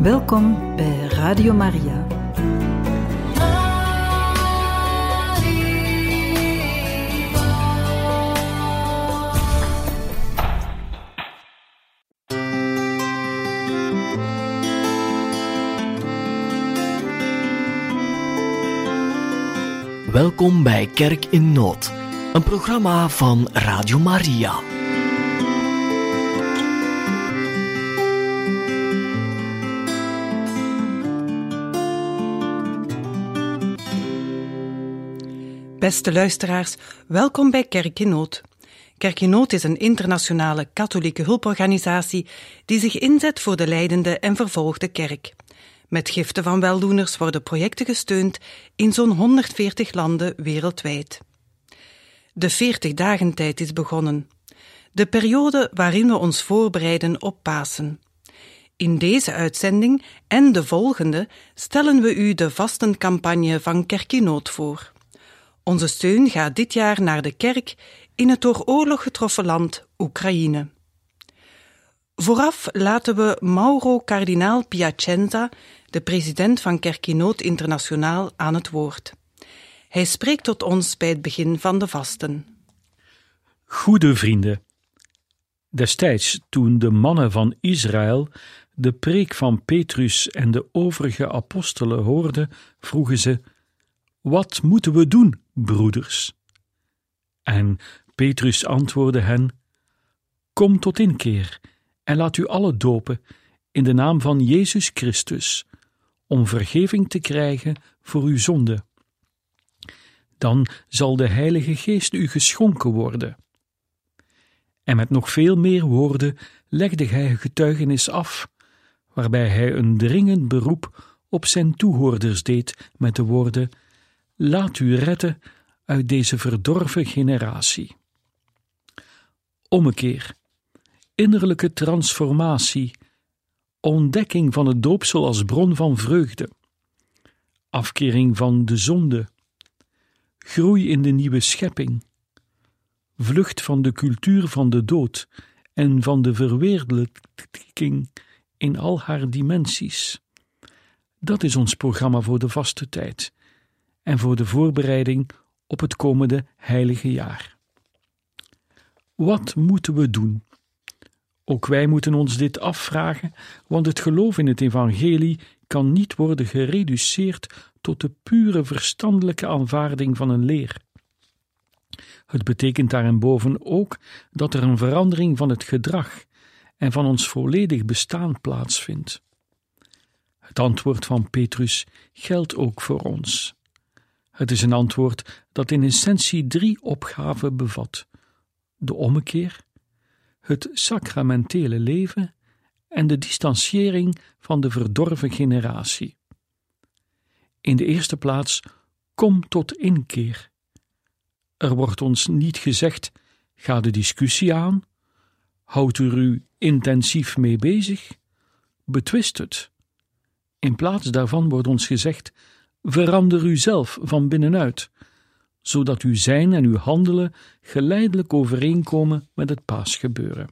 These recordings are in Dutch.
Welkom bij Radio Maria. Welkom bij Kerk in Nood, een programma van Radio Maria. Beste luisteraars, welkom bij Kerk in Nood. Nood is een internationale katholieke hulporganisatie die zich inzet voor de leidende en vervolgde kerk. Met giften van weldoeners worden projecten gesteund in zo'n 140 landen wereldwijd. De 40 dagen tijd is begonnen. De periode waarin we ons voorbereiden op Pasen. In deze uitzending en de volgende stellen we u de vastencampagne van Kerkinoot voor. Onze steun gaat dit jaar naar de kerk in het door oorlog getroffen land Oekraïne. Vooraf laten we Mauro Kardinaal Piacenza, de president van Kerkinoot Internationaal, aan het woord. Hij spreekt tot ons bij het begin van de vasten. Goede vrienden, destijds toen de mannen van Israël de preek van Petrus en de overige apostelen hoorden, vroegen ze: Wat moeten we doen, broeders? En Petrus antwoordde hen: Kom tot inkeer en laat u alle dopen in de naam van Jezus Christus, om vergeving te krijgen voor uw zonde. Dan zal de Heilige Geest u geschonken worden. En met nog veel meer woorden legde hij getuigenis af, waarbij hij een dringend beroep op zijn toehoorders deed met de woorden: Laat u redden uit deze verdorven generatie. Ommekeer, innerlijke transformatie, ontdekking van het doopsel als bron van vreugde, afkering van de zonde, groei in de nieuwe schepping, vlucht van de cultuur van de dood en van de verweerdelijking in al haar dimensies. Dat is ons programma voor de vaste tijd en voor de voorbereiding op het komende heilige jaar. Wat moeten we doen? Ook wij moeten ons dit afvragen, want het geloof in het evangelie kan niet worden gereduceerd tot de pure verstandelijke aanvaarding van een leer. Het betekent daarboven ook dat er een verandering van het gedrag en van ons volledig bestaan plaatsvindt. Het antwoord van Petrus geldt ook voor ons. Het is een antwoord dat in essentie drie opgaven bevat: de ommekeer, het sacramentele leven en de distanciering van de verdorven generatie. In de eerste plaats, kom tot inkeer. Er wordt ons niet gezegd: ga de discussie aan, houd er u intensief mee bezig, betwist het. In plaats daarvan wordt ons gezegd: verander u zelf van binnenuit, zodat uw zijn en uw handelen geleidelijk overeenkomen met het paasgebeuren.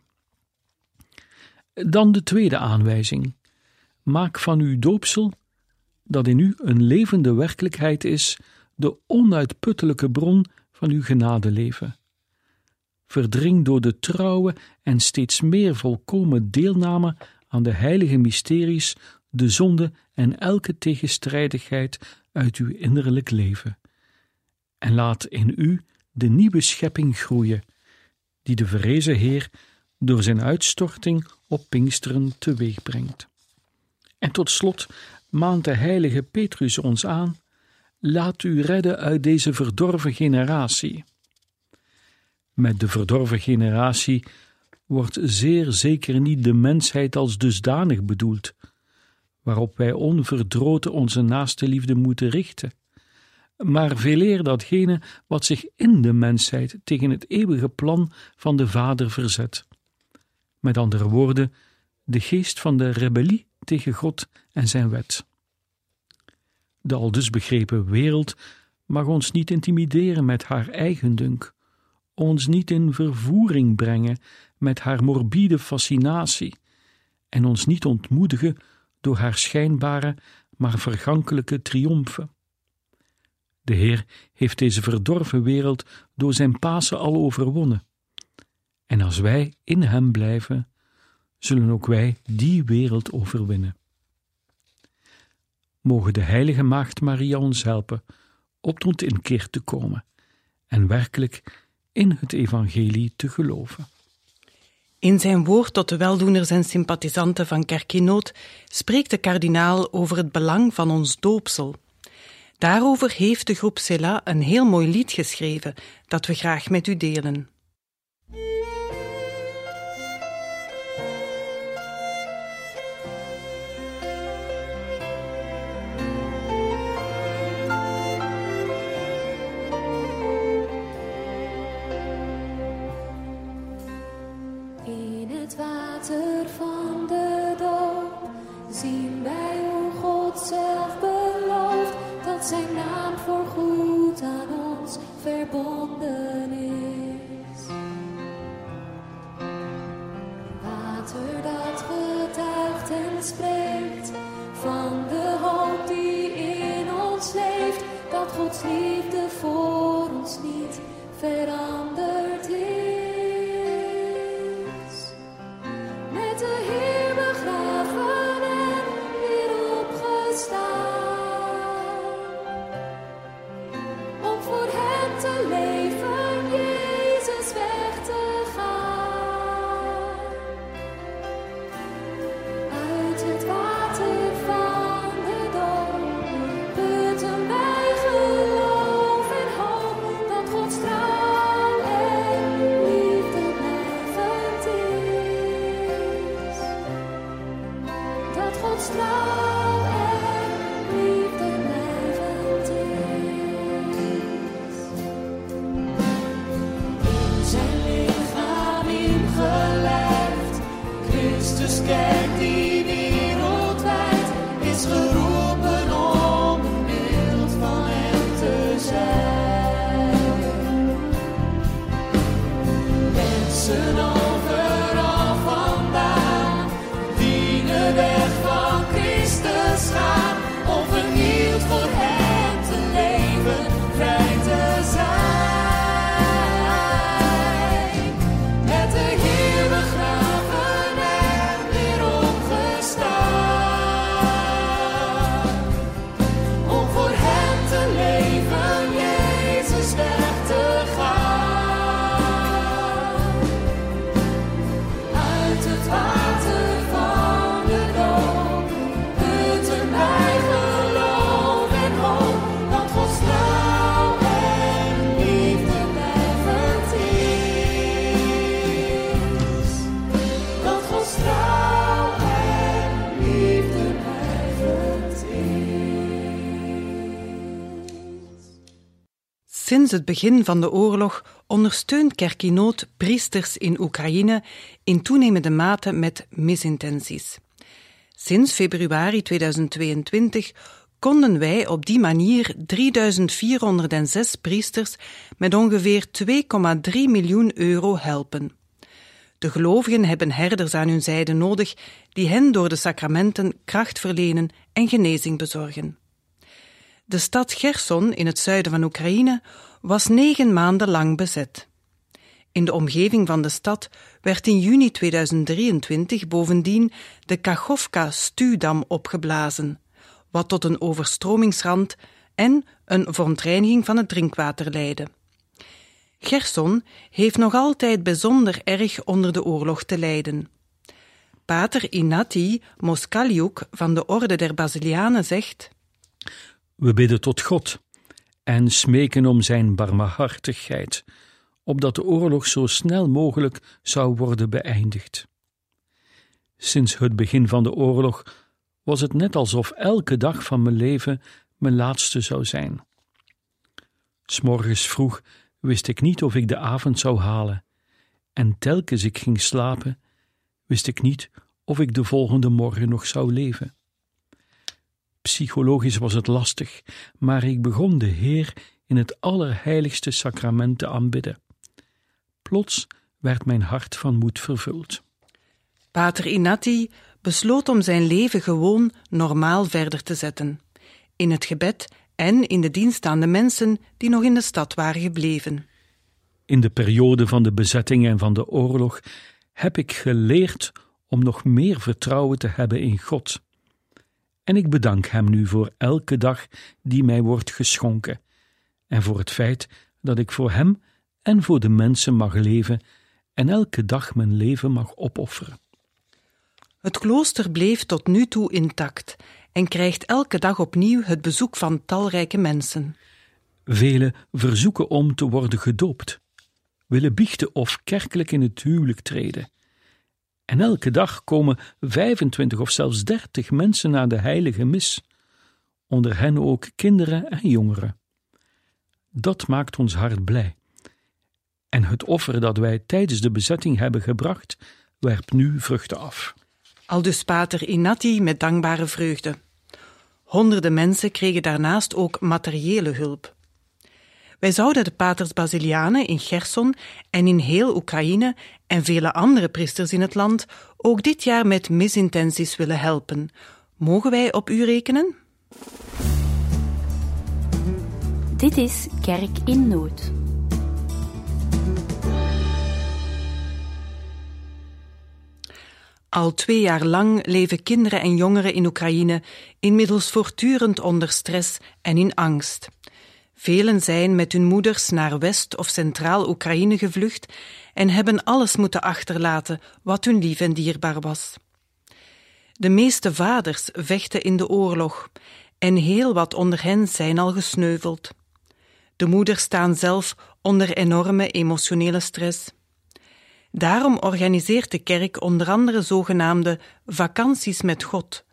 Dan de tweede aanwijzing: maak van uw doopsel, dat in u een levende werkelijkheid is, de onuitputtelijke bron van uw genadeleven. Verdring door de trouwe en steeds meer volkomen deelname aan de heilige mysteries de zonde en elke tegenstrijdigheid uit uw innerlijk leven. En laat in u de nieuwe schepping groeien, die de verrezen Heer door zijn uitstorting op Pinksteren teweeg brengt. En tot slot maant de heilige Petrus ons aan: laat u redden uit deze verdorven generatie. Met de verdorven generatie wordt zeer zeker niet de mensheid als dusdanig bedoeld, waarop wij onverdroten onze naaste liefde moeten richten, maar veeleer datgene wat zich in de mensheid tegen het eeuwige plan van de Vader verzet. Met andere woorden, de geest van de rebellie tegen God en zijn wet. De aldus begrepen wereld mag ons niet intimideren met haar eigendunk, ons niet in vervoering brengen met haar morbide fascinatie en ons niet ontmoedigen door haar schijnbare, maar vergankelijke triomfen. De Heer heeft deze verdorven wereld door zijn Pasen al overwonnen. En als wij in Hem blijven, zullen ook wij die wereld overwinnen. Mogen de Heilige Maagd Maria ons helpen op tot inkeer te komen en werkelijk in het Evangelie te geloven. In zijn woord tot de weldoeners en sympathisanten van Kerkinoot spreekt de kardinaal over het belang van ons doopsel. Daarover heeft de groep Sela een heel mooi lied geschreven dat we graag met u delen. Verbonden is. Water dat getuigt en spreekt van de hoop die in ons leeft, dat Gods liefde voor ons niet veranderd Gods trouw Sinds het begin van de oorlog ondersteunt Kerkinoot priesters in Oekraïne in toenemende mate met misintenties. Sinds februari 2022 konden wij op die manier 3406 priesters met ongeveer 2,3 miljoen euro helpen. De gelovigen hebben herders aan hun zijde nodig die hen door de sacramenten kracht verlenen en genezing bezorgen. De stad Gerson in het zuiden van Oekraïne was negen maanden lang bezet. In de omgeving van de stad werd in juni 2023 bovendien de Kachovka-stuwdam opgeblazen, wat tot een overstromingsrand en een verontreiniging van het drinkwater leidde. Gerson heeft nog altijd bijzonder erg onder de oorlog te lijden. Pater Inati Moskaliuk van de Orde der Basilianen zegt We bidden tot God en smeken om zijn barmhartigheid, opdat de oorlog zo snel mogelijk zou worden beëindigd. Sinds het begin van de oorlog was het net alsof elke dag van mijn leven mijn laatste zou zijn. S'morgens vroeg wist ik niet of ik de avond zou halen, en telkens ik ging slapen, wist ik niet of ik de volgende morgen nog zou leven. Psychologisch was het lastig, maar ik begon de Heer in het allerheiligste sacrament te aanbidden. Plots werd mijn hart van moed vervuld. Pater Inati besloot om zijn leven gewoon normaal verder te zetten. In het gebed en in de dienst aan de mensen die nog in de stad waren gebleven. In de periode van de bezetting en van de oorlog heb ik geleerd om nog meer vertrouwen te hebben in God. En ik bedank Hem nu voor elke dag die mij wordt geschonken, en voor het feit dat ik voor Hem en voor de mensen mag leven en elke dag mijn leven mag opofferen. Het klooster bleef tot nu toe intact en krijgt elke dag opnieuw het bezoek van talrijke mensen. Velen verzoeken om te worden gedoopt, willen biechten of kerkelijk in het huwelijk treden. En elke dag komen 25 of zelfs 30 mensen naar de heilige mis, onder hen ook kinderen en jongeren. Dat maakt ons hart blij. En het offer dat wij tijdens de bezetting hebben gebracht, werpt nu vruchten af. Aldus pater Inati met dankbare vreugde. Honderden mensen kregen daarnaast ook materiële hulp. Wij zouden de paters Basilianen in Gerson en in heel Oekraïne en vele andere priesters in het land ook dit jaar met misintenties willen helpen. Mogen wij op u rekenen? Dit is Kerk in Nood. Al twee jaar lang leven kinderen en jongeren in Oekraïne inmiddels voortdurend onder stress en in angst. Velen zijn met hun moeders naar West- of Centraal-Oekraïne gevlucht en hebben alles moeten achterlaten wat hun lief en dierbaar was. De meeste vaders vechten in de oorlog en heel wat onder hen zijn al gesneuveld. De moeders staan zelf onder enorme emotionele stress. Daarom organiseert de kerk onder andere zogenaamde vakanties met God,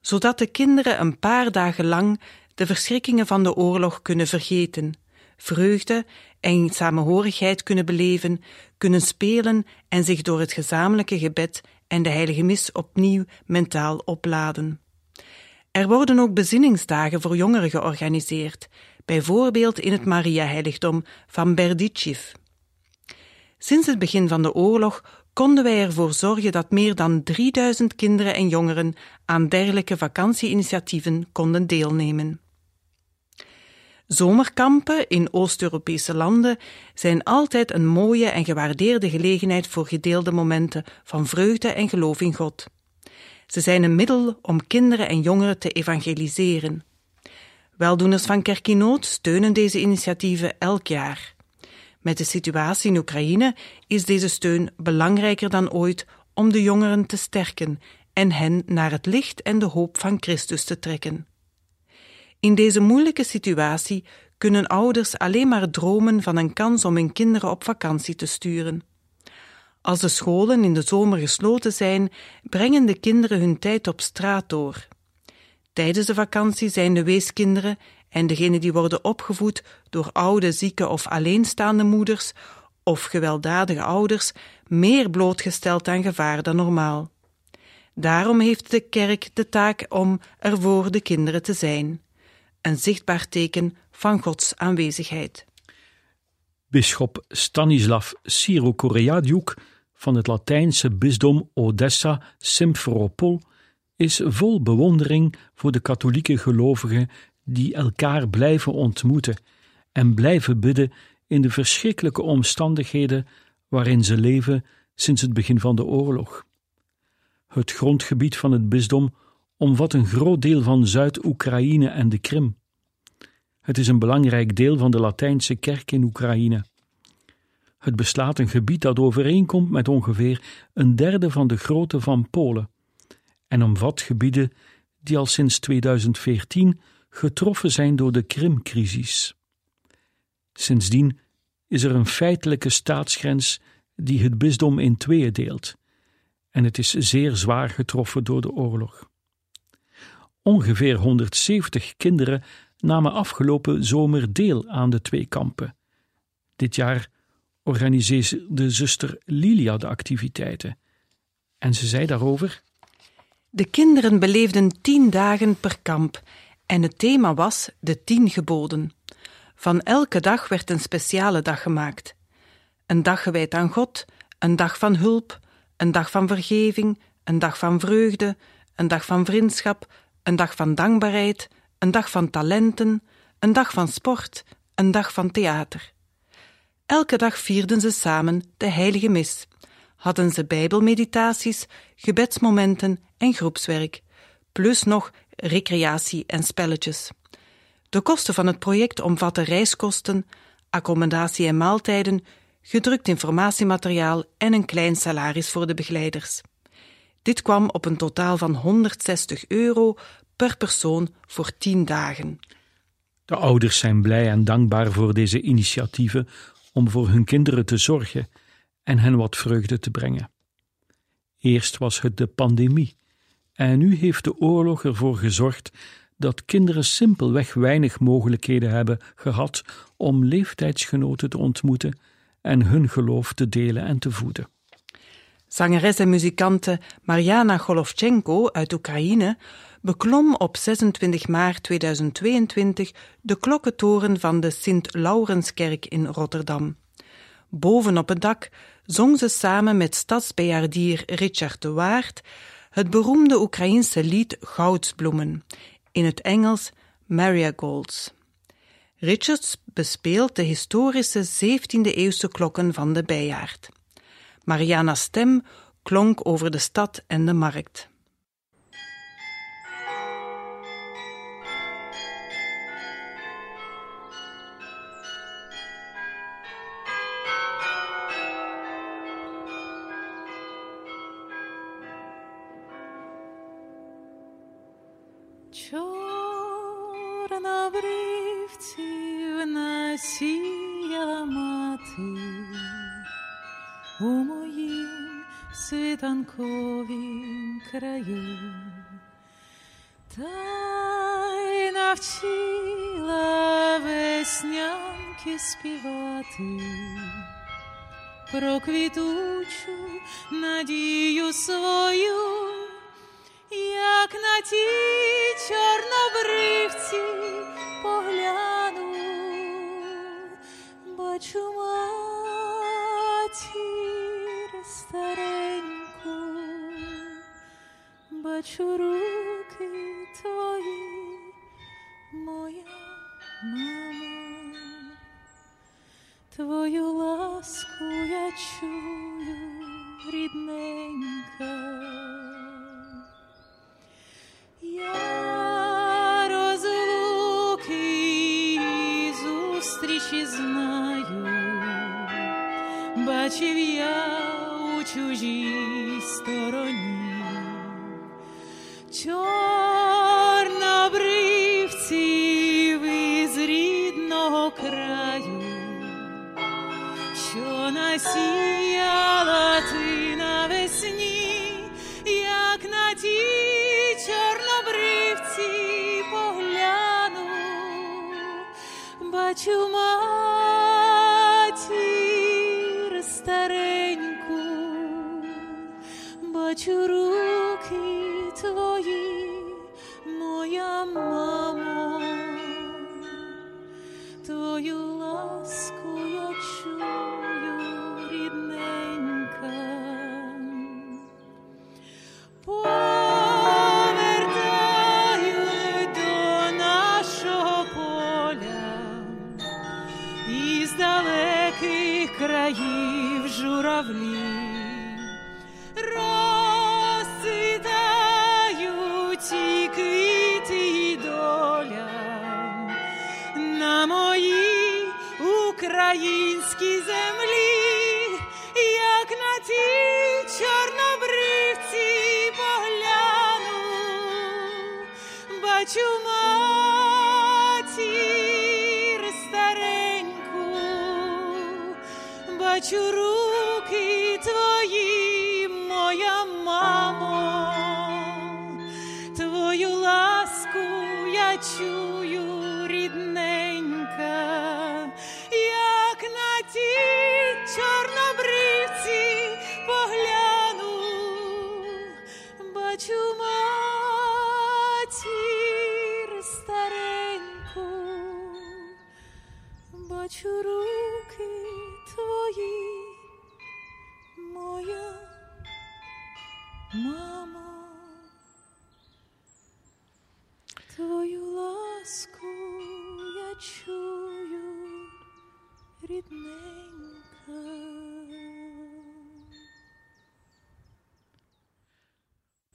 zodat de kinderen een paar dagen lang de verschrikkingen van de oorlog kunnen vergeten, vreugde en samenhorigheid kunnen beleven, kunnen spelen en zich door het gezamenlijke gebed en de heilige mis opnieuw mentaal opladen. Er worden ook bezinningsdagen voor jongeren georganiseerd, bijvoorbeeld in het Maria-heiligdom van Berdichev. Sinds het begin van de oorlog konden wij ervoor zorgen dat meer dan 3000 kinderen en jongeren aan dergelijke vakantieinitiatieven konden deelnemen. Zomerkampen in Oost-Europese landen zijn altijd een mooie en gewaardeerde gelegenheid voor gedeelde momenten van vreugde en geloof in God. Ze zijn een middel om kinderen en jongeren te evangeliseren. Weldoeners van Kerkinoot steunen deze initiatieven elk jaar. Met de situatie in Oekraïne is deze steun belangrijker dan ooit om de jongeren te sterken en hen naar het licht en de hoop van Christus te trekken. In deze moeilijke situatie kunnen ouders alleen maar dromen van een kans om hun kinderen op vakantie te sturen. Als de scholen in de zomer gesloten zijn, brengen de kinderen hun tijd op straat door. Tijdens de vakantie zijn de weeskinderen en degenen die worden opgevoed door oude, zieke of alleenstaande moeders of gewelddadige ouders meer blootgesteld aan gevaar dan normaal. Daarom heeft de kerk de taak om er voor de kinderen te zijn. Een zichtbaar teken van Gods aanwezigheid. Bisschop Stanislav Syro-Koreadjuk van het Latijnse bisdom Odessa Simferopol is vol bewondering voor de katholieke gelovigen die elkaar blijven ontmoeten en blijven bidden in de verschrikkelijke omstandigheden waarin ze leven sinds het begin van de oorlog. Het grondgebied van het bisdom omvat een groot deel van Zuid-Oekraïne en de Krim. Het is een belangrijk deel van de Latijnse kerk in Oekraïne. Het beslaat een gebied dat overeenkomt met ongeveer een derde van de grootte van Polen en omvat gebieden die al sinds 2014 getroffen zijn door de Krimcrisis. Sindsdien is er een feitelijke staatsgrens die het bisdom in tweeën deelt, en het is zeer zwaar getroffen door de oorlog. Ongeveer 170 kinderen namen afgelopen zomer deel aan de twee kampen. Dit jaar organiseerde zuster Lilia de activiteiten. En ze zei daarover: De kinderen beleefden tien dagen per kamp en het thema was de tien geboden. Van elke dag werd een speciale dag gemaakt. Een dag gewijd aan God, een dag van hulp, een dag van vergeving, een dag van vreugde, een dag van vriendschap, een dag van dankbaarheid, een dag van talenten, een dag van sport, een dag van theater. Elke dag vierden ze samen de heilige mis, hadden ze bijbelmeditaties, gebedsmomenten en groepswerk, plus nog recreatie en spelletjes. De kosten van het project omvatten reiskosten, accommodatie en maaltijden, gedrukt informatiemateriaal en een klein salaris voor de begeleiders. Dit kwam op een totaal van 160 euro per persoon voor 10 dagen. De ouders zijn blij en dankbaar voor deze initiatieven om voor hun kinderen te zorgen en hen wat vreugde te brengen. Eerst was het de pandemie, en nu heeft de oorlog ervoor gezorgd dat kinderen simpelweg weinig mogelijkheden hebben gehad om leeftijdsgenoten te ontmoeten en hun geloof te delen en te voeden. Zangeres en muzikante Mariana Golovchenko uit Oekraïne beklom op 26 maart 2022 de klokkentoren van de Sint-Laurenskerk in Rotterdam. Boven op het dak zong ze samen met stadsbejaardier Richard de Waard het beroemde Oekraïense lied Goudsbloemen, in het Engels Marigolds. Richards bespeelt de historische 17e-eeuwse klokken van de Bijaard. Mariana's stem klonk over de stad en de markt. Веснянки співати про квітучу надію свою як на ті чорнобривці погляну, бачу матір стареньку, бачу руки твої, моя мама, твою ласку я чую, рідненька. Я розлуки і зустрічі знаю, бачив я у чужій стороні, чорнобривці що насіяла ти навесні, як на ті чорнобривці погляну, бачу матір стареньку, бачу руки твої, моя мамо, твою ласку я чую,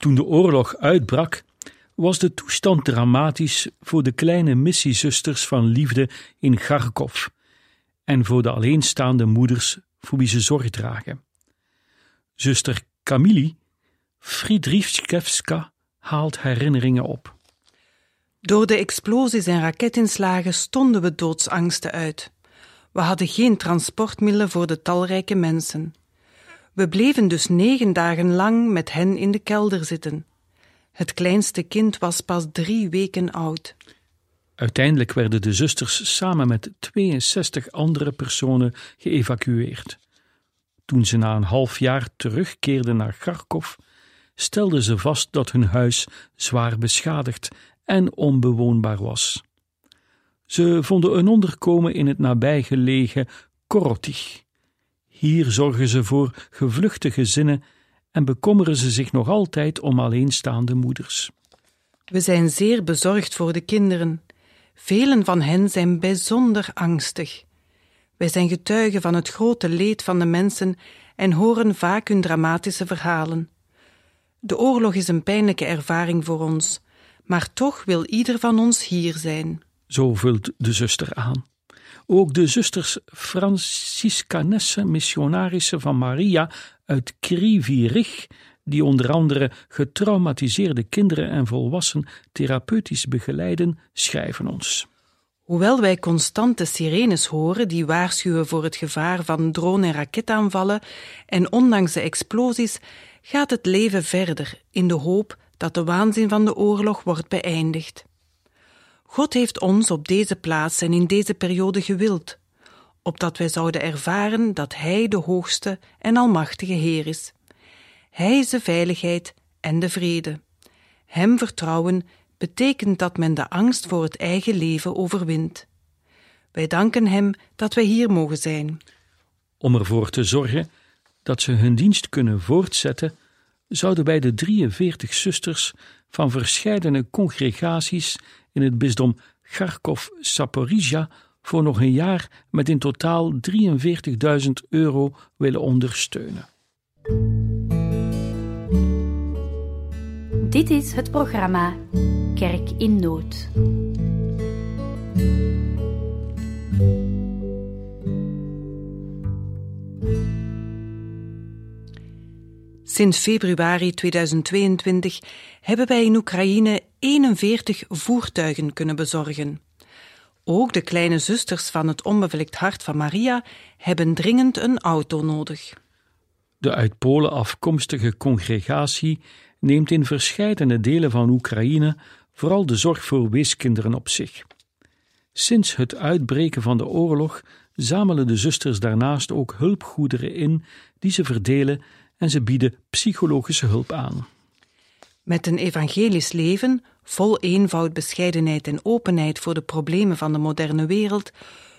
Toen de oorlog uitbrak, was de toestand dramatisch voor de kleine missiezusters van liefde in Kharkov en voor de alleenstaande moeders voor wie ze zorg dragen. Zuster Camille Friedrichskevska haalt herinneringen op. Door de explosies en raketinslagen stonden we doodsangsten uit. We hadden geen transportmiddelen voor de talrijke mensen. We bleven dus negen dagen lang met hen in de kelder zitten. Het kleinste kind was pas drie weken oud. Uiteindelijk werden de zusters samen met 62 andere personen geëvacueerd. Toen ze na een half jaar terugkeerden naar Kharkov, stelden ze vast dat hun huis zwaar beschadigd en onbewoonbaar was. Ze vonden een onderkomen in het nabijgelegen Korotich. Hier zorgen ze voor gevluchte gezinnen en bekommeren ze zich nog altijd om alleenstaande moeders. We zijn zeer bezorgd voor de kinderen. Velen van hen zijn bijzonder angstig. Wij zijn getuigen van het grote leed van de mensen en horen vaak hun dramatische verhalen. De oorlog is een pijnlijke ervaring voor ons, maar toch wil ieder van ons hier zijn. Zo vult de zuster aan. Ook de zusters Franciscanesse missionarissen van Maria uit Krivirich, die onder andere getraumatiseerde kinderen en volwassenen therapeutisch begeleiden, schrijven ons. Hoewel wij constante sirenes horen die waarschuwen voor het gevaar van drone- en raketaanvallen, en ondanks de explosies gaat het leven verder in de hoop dat de waanzin van de oorlog wordt beëindigd. God heeft ons op deze plaats en in deze periode gewild, opdat wij zouden ervaren dat Hij de hoogste en almachtige Heer is. Hij is de veiligheid en de vrede. Hem vertrouwen betekent dat men de angst voor het eigen leven overwint. Wij danken Hem dat wij hier mogen zijn. Om ervoor te zorgen dat ze hun dienst kunnen voortzetten, zouden wij de 43 zusters van verscheidene congregaties in het bisdom Kharkov-Saporizhia voor nog een jaar met in totaal 43.000 euro willen ondersteunen. Dit is het programma Kerk in Nood. Sinds februari 2022 hebben wij in Oekraïne 41 voertuigen kunnen bezorgen. Ook de kleine zusters van het onbevlekt hart van Maria hebben dringend een auto nodig. De uit Polen afkomstige congregatie neemt in verscheidene delen van Oekraïne vooral de zorg voor weeskinderen op zich. Sinds het uitbreken van de oorlog zamelen de zusters daarnaast ook hulpgoederen in die ze verdelen en ze bieden psychologische hulp aan. Met een evangelisch leven, vol eenvoud, bescheidenheid en openheid voor de problemen van de moderne wereld,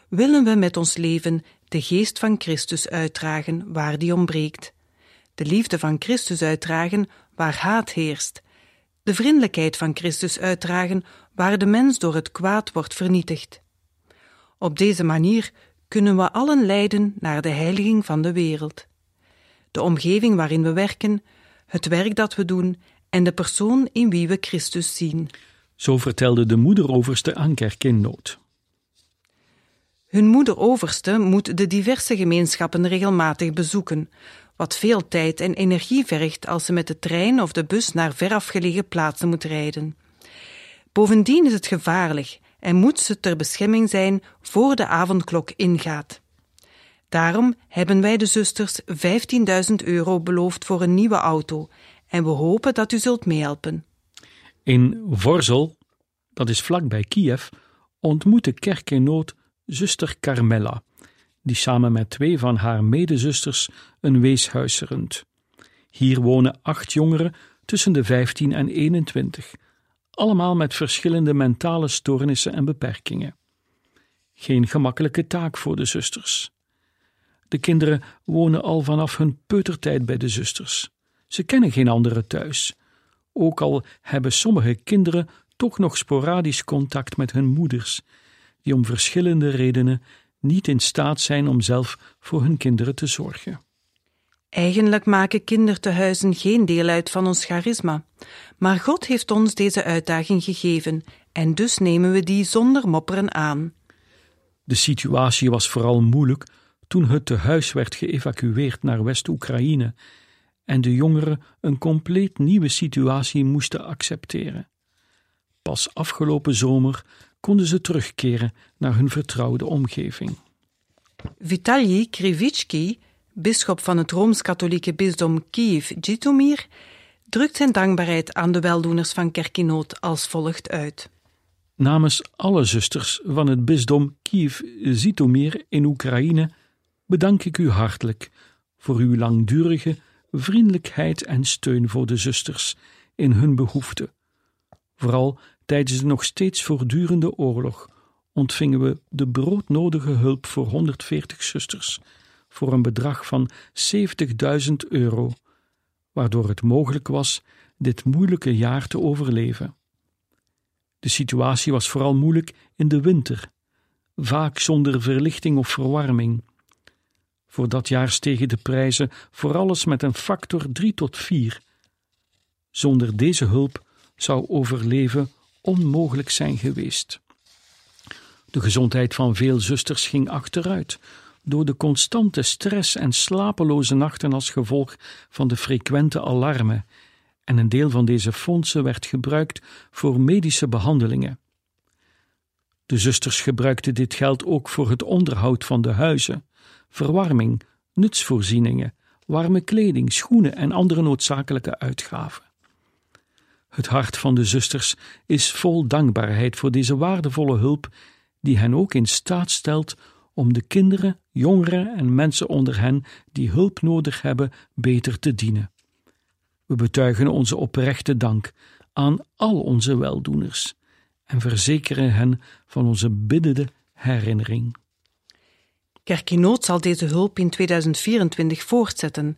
willen we met ons leven de geest van Christus uitdragen waar die ontbreekt, de liefde van Christus uitdragen waar haat heerst, de vriendelijkheid van Christus uitdragen waar de mens door het kwaad wordt vernietigd. Op deze manier kunnen we allen leiden naar de heiliging van de wereld. De omgeving waarin we werken, het werk dat we doen en de persoon in wie we Christus zien. Zo vertelde de moederoverste aan Kerk in Nood. Hun moederoverste moet de diverse gemeenschappen regelmatig bezoeken, wat veel tijd en energie vergt als ze met de trein of de bus naar verafgelegen plaatsen moet rijden. Bovendien is het gevaarlijk en moet ze ter bescherming zijn voor de avondklok ingaat. Daarom hebben wij de zusters 15.000 euro beloofd voor een nieuwe auto en we hopen dat u zult meehelpen. In Vorzel, dat is vlakbij Kiev, ontmoette Kerk in Nood zuster Carmella, die samen met twee van haar medezusters een weeshuis runt. Hier wonen acht jongeren tussen de 15 en 21, allemaal met verschillende mentale stoornissen en beperkingen. Geen gemakkelijke taak voor de zusters. De kinderen wonen al vanaf hun peutertijd bij de zusters. Ze kennen geen andere thuis. Ook al hebben sommige kinderen toch nog sporadisch contact met hun moeders, die om verschillende redenen niet in staat zijn om zelf voor hun kinderen te zorgen. Eigenlijk maken kindertehuizen geen deel uit van ons charisma, maar God heeft ons deze uitdaging gegeven en dus nemen we die zonder mopperen aan. De situatie was vooral moeilijk toen het tehuis werd geëvacueerd naar West-Oekraïne en de jongeren een compleet nieuwe situatie moesten accepteren. Pas afgelopen zomer konden ze terugkeren naar hun vertrouwde omgeving. Vitaly Krivitsky, bisschop van het Rooms-Katholieke bisdom Kiev-Jitomir, drukt zijn dankbaarheid aan de weldoeners van Kerkinoot als volgt uit. Namens alle zusters van het bisdom Kiev-Zitomir in Oekraïne bedank ik u hartelijk voor uw langdurige vriendelijkheid en steun voor de zusters in hun behoeften. Vooral tijdens de nog steeds voortdurende oorlog ontvingen we de broodnodige hulp voor 140 zusters voor een bedrag van 70.000 euro, waardoor het mogelijk was dit moeilijke jaar te overleven. De situatie was vooral moeilijk in de winter, vaak zonder verlichting of verwarming. Voor dat jaar stegen de prijzen voor alles met een factor 3 tot 4. Zonder deze hulp zou overleven onmogelijk zijn geweest. De gezondheid van veel zusters ging achteruit door de constante stress en slapeloze nachten als gevolg van de frequente alarmen, en een deel van deze fondsen werd gebruikt voor medische behandelingen. De zusters gebruikten dit geld ook voor het onderhoud van de huizen, verwarming, nutsvoorzieningen, warme kleding, schoenen en andere noodzakelijke uitgaven. Het hart van de zusters is vol dankbaarheid voor deze waardevolle hulp, die hen ook in staat stelt om de kinderen, jongeren en mensen onder hen die hulp nodig hebben beter te dienen. We betuigen onze oprechte dank aan al onze weldoeners en verzekeren hen van onze biddende herinnering. Kerkinoot zal deze hulp in 2024 voortzetten.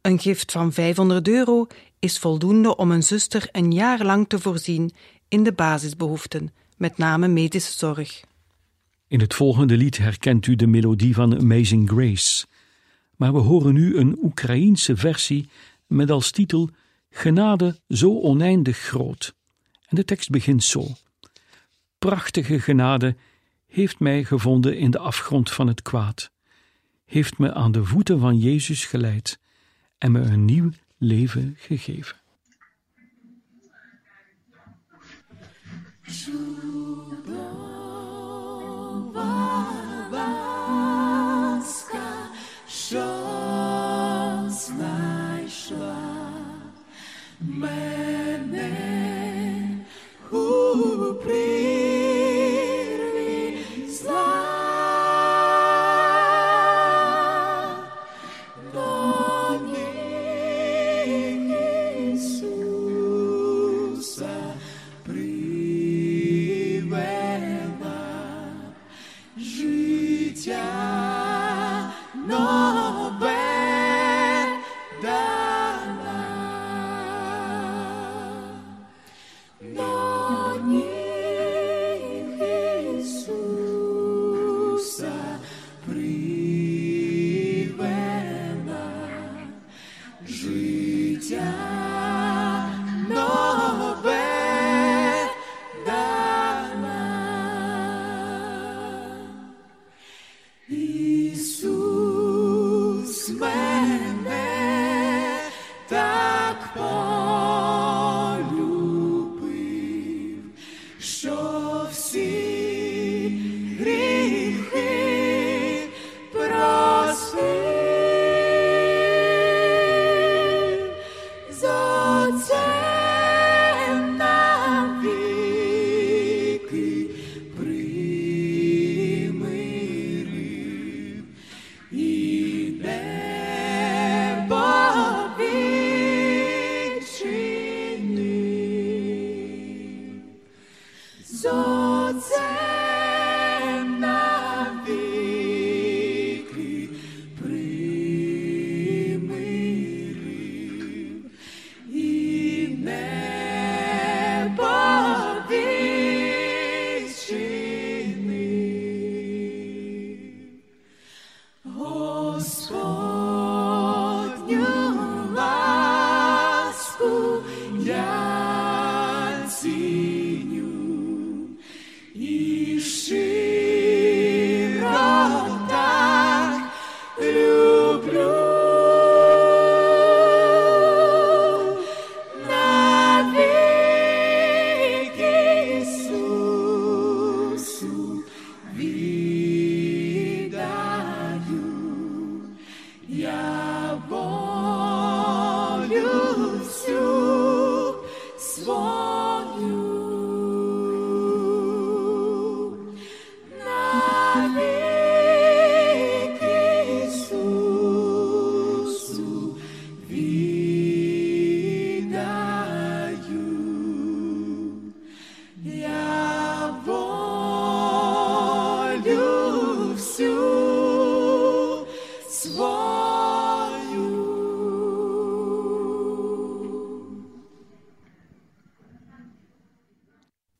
Een gift van 500 euro is voldoende om een zuster een jaar lang te voorzien in de basisbehoeften, met name medische zorg. In het volgende lied herkent u de melodie van Amazing Grace, maar we horen nu een Oekraïense versie met als titel Genade zo oneindig groot. En de tekst begint zo: Prachtige genade heeft mij gevonden in de afgrond van het kwaad, heeft me aan de voeten van Jezus geleid en me een nieuw leven gegeven.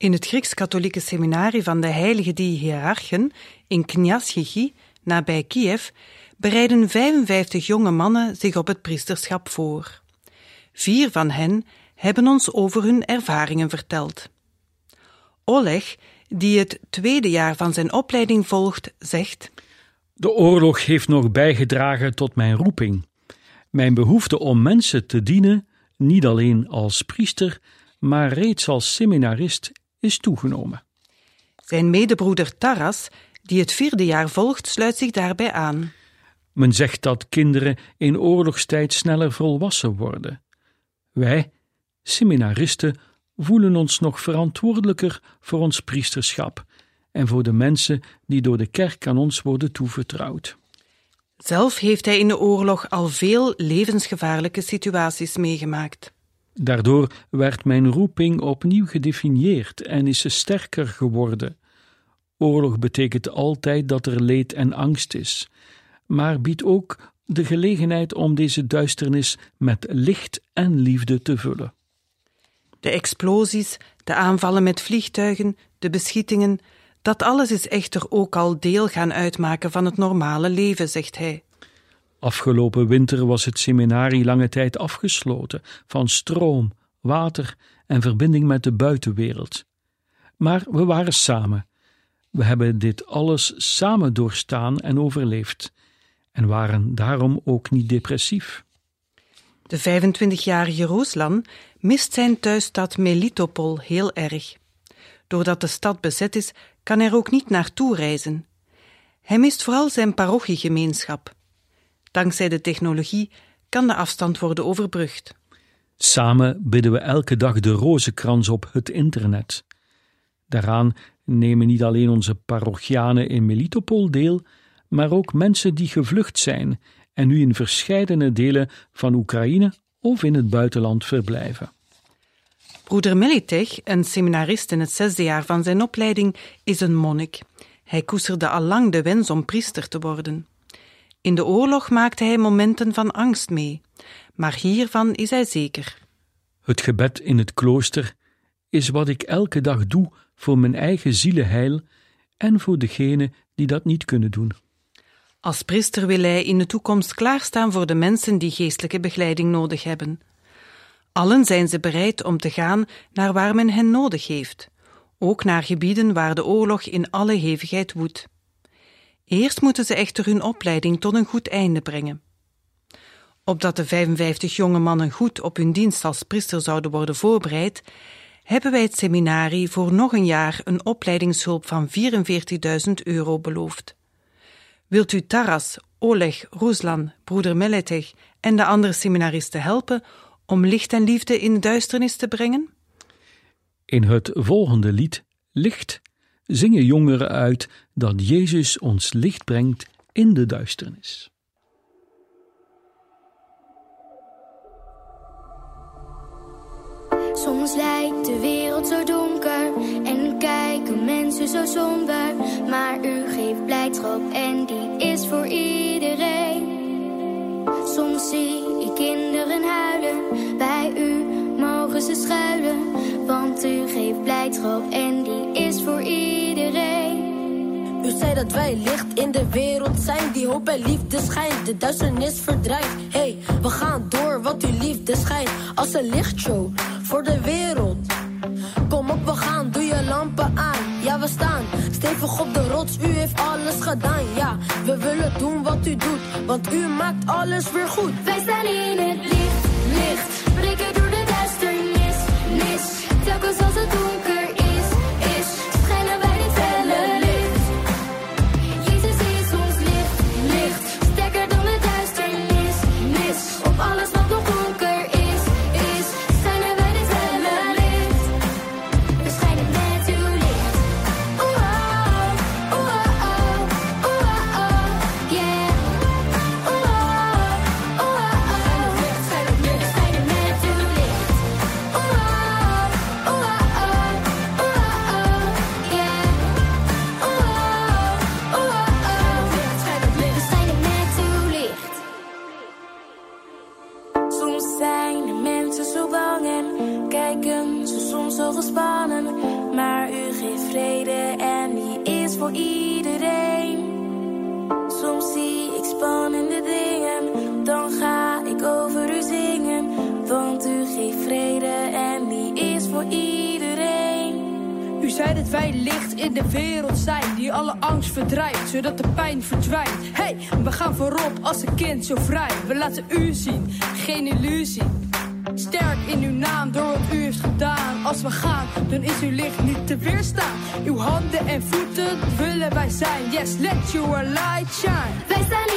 In het Grieks-katholieke seminarie van de heilige die in Kniaschichi, nabij Kiev, bereiden 55 jonge mannen zich op het priesterschap voor. Vier van hen hebben ons over hun ervaringen verteld. Oleg, die het tweede jaar van zijn opleiding volgt, zegt: De oorlog heeft nog bijgedragen tot mijn roeping. Mijn behoefte om mensen te dienen, niet alleen als priester, maar reeds als seminarist, is toegenomen. Zijn medebroeder Taras, die het vierde jaar volgt, sluit zich daarbij aan. Men zegt dat kinderen in oorlogstijd sneller volwassen worden. Wij, seminaristen, voelen ons nog verantwoordelijker voor ons priesterschap en voor de mensen die door de kerk aan ons worden toevertrouwd. Zelf heeft hij in de oorlog al veel levensgevaarlijke situaties meegemaakt. Daardoor werd mijn roeping opnieuw gedefinieerd en is ze sterker geworden. Oorlog betekent altijd dat er leed en angst is, maar biedt ook de gelegenheid om deze duisternis met licht en liefde te vullen. De explosies, de aanvallen met vliegtuigen, de beschietingen, dat alles is echter ook al deel gaan uitmaken van het normale leven, zegt hij. Afgelopen winter was het seminarie lange tijd afgesloten van stroom, water en verbinding met de buitenwereld. Maar we waren samen. We hebben dit alles samen doorstaan en overleefd, en waren daarom ook niet depressief. De 25-jarige Ruslan mist zijn thuisstad Melitopol heel erg. Doordat de stad bezet is, kan er ook niet naartoe reizen. Hij mist vooral zijn parochiegemeenschap. Dankzij de technologie kan de afstand worden overbrugd. Samen bidden we elke dag de rozenkrans op het internet. Daaraan nemen niet alleen onze parochianen in Melitopol deel, maar ook mensen die gevlucht zijn en nu in verscheidene delen van Oekraïne of in het buitenland verblijven. Broeder Melitech, een seminarist in het zesde jaar van zijn opleiding, is een monnik. Hij koesterde al lang de wens om priester te worden. In de oorlog maakte hij momenten van angst mee, maar hiervan is hij zeker. Het gebed in het klooster is wat ik elke dag doe voor mijn eigen zielenheil en voor degenen die dat niet kunnen doen. Als priester wil hij in de toekomst klaarstaan voor de mensen die geestelijke begeleiding nodig hebben. Allen zijn ze bereid om te gaan naar waar men hen nodig heeft, ook naar gebieden waar de oorlog in alle hevigheid woedt. Eerst moeten ze echter hun opleiding tot een goed einde brengen. Opdat de 55 jonge mannen goed op hun dienst als priester zouden worden voorbereid, hebben wij het seminarie voor nog een jaar een opleidingshulp van 44.000 euro beloofd. Wilt u Taras, Oleg, Ruslan, broeder Meletech en de andere seminaristen helpen om licht en liefde in de duisternis te brengen? In het volgende lied, Licht, zingen jongeren uit dat Jezus ons licht brengt in de duisternis. Soms lijkt de wereld zo donker en kijken mensen zo somber. Maar u geeft blijdschap en die is voor iedereen. Soms zie ik kinderen huilen, bij u mogen ze schuilen. Want u geeft blijdschap en die is voor iedereen. U zei dat wij licht in de wereld zijn, die hoop en liefde schijnt, de duisternis verdrijft. Hey, we gaan door, want uw liefde schijnt als een lichtshow voor de wereld. Kom op, we gaan, doe je lampen aan. Ja, we staan stevig op de rots, u heeft alles gedaan. Ja, we willen doen wat u doet, want u maakt alles weer goed. Wij staan in het licht, licht, breken door de duisternis, nis. Telkens als het donker zei dat wij licht in de wereld zijn, die alle angst verdrijft, zodat de pijn verdwijnt. Hey, we gaan voorop als een kind zo vrij. We laten u zien, geen illusie. Sterk in uw naam, door wat u heeft gedaan. Als we gaan, dan is uw licht niet te weerstaan. Uw handen en voeten willen wij zijn. Yes, let your light shine. Wij staan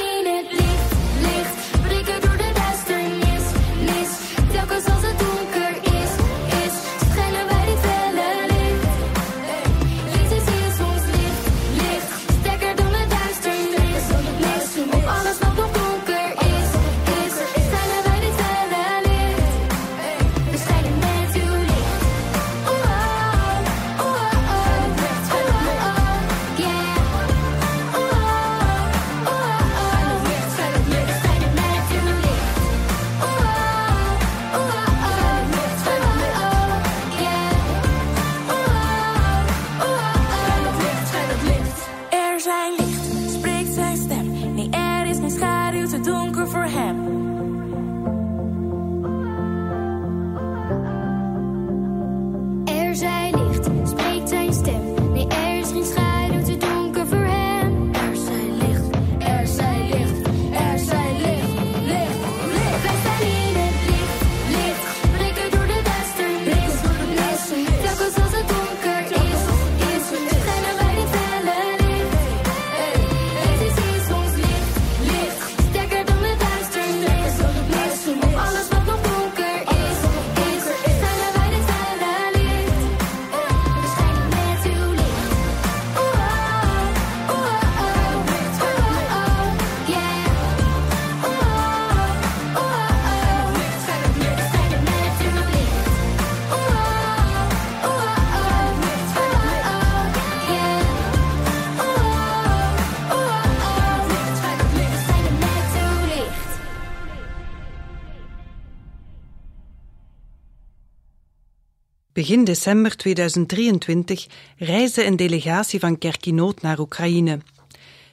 Begin december 2023 reisde een delegatie van Kerkinoot naar Oekraïne.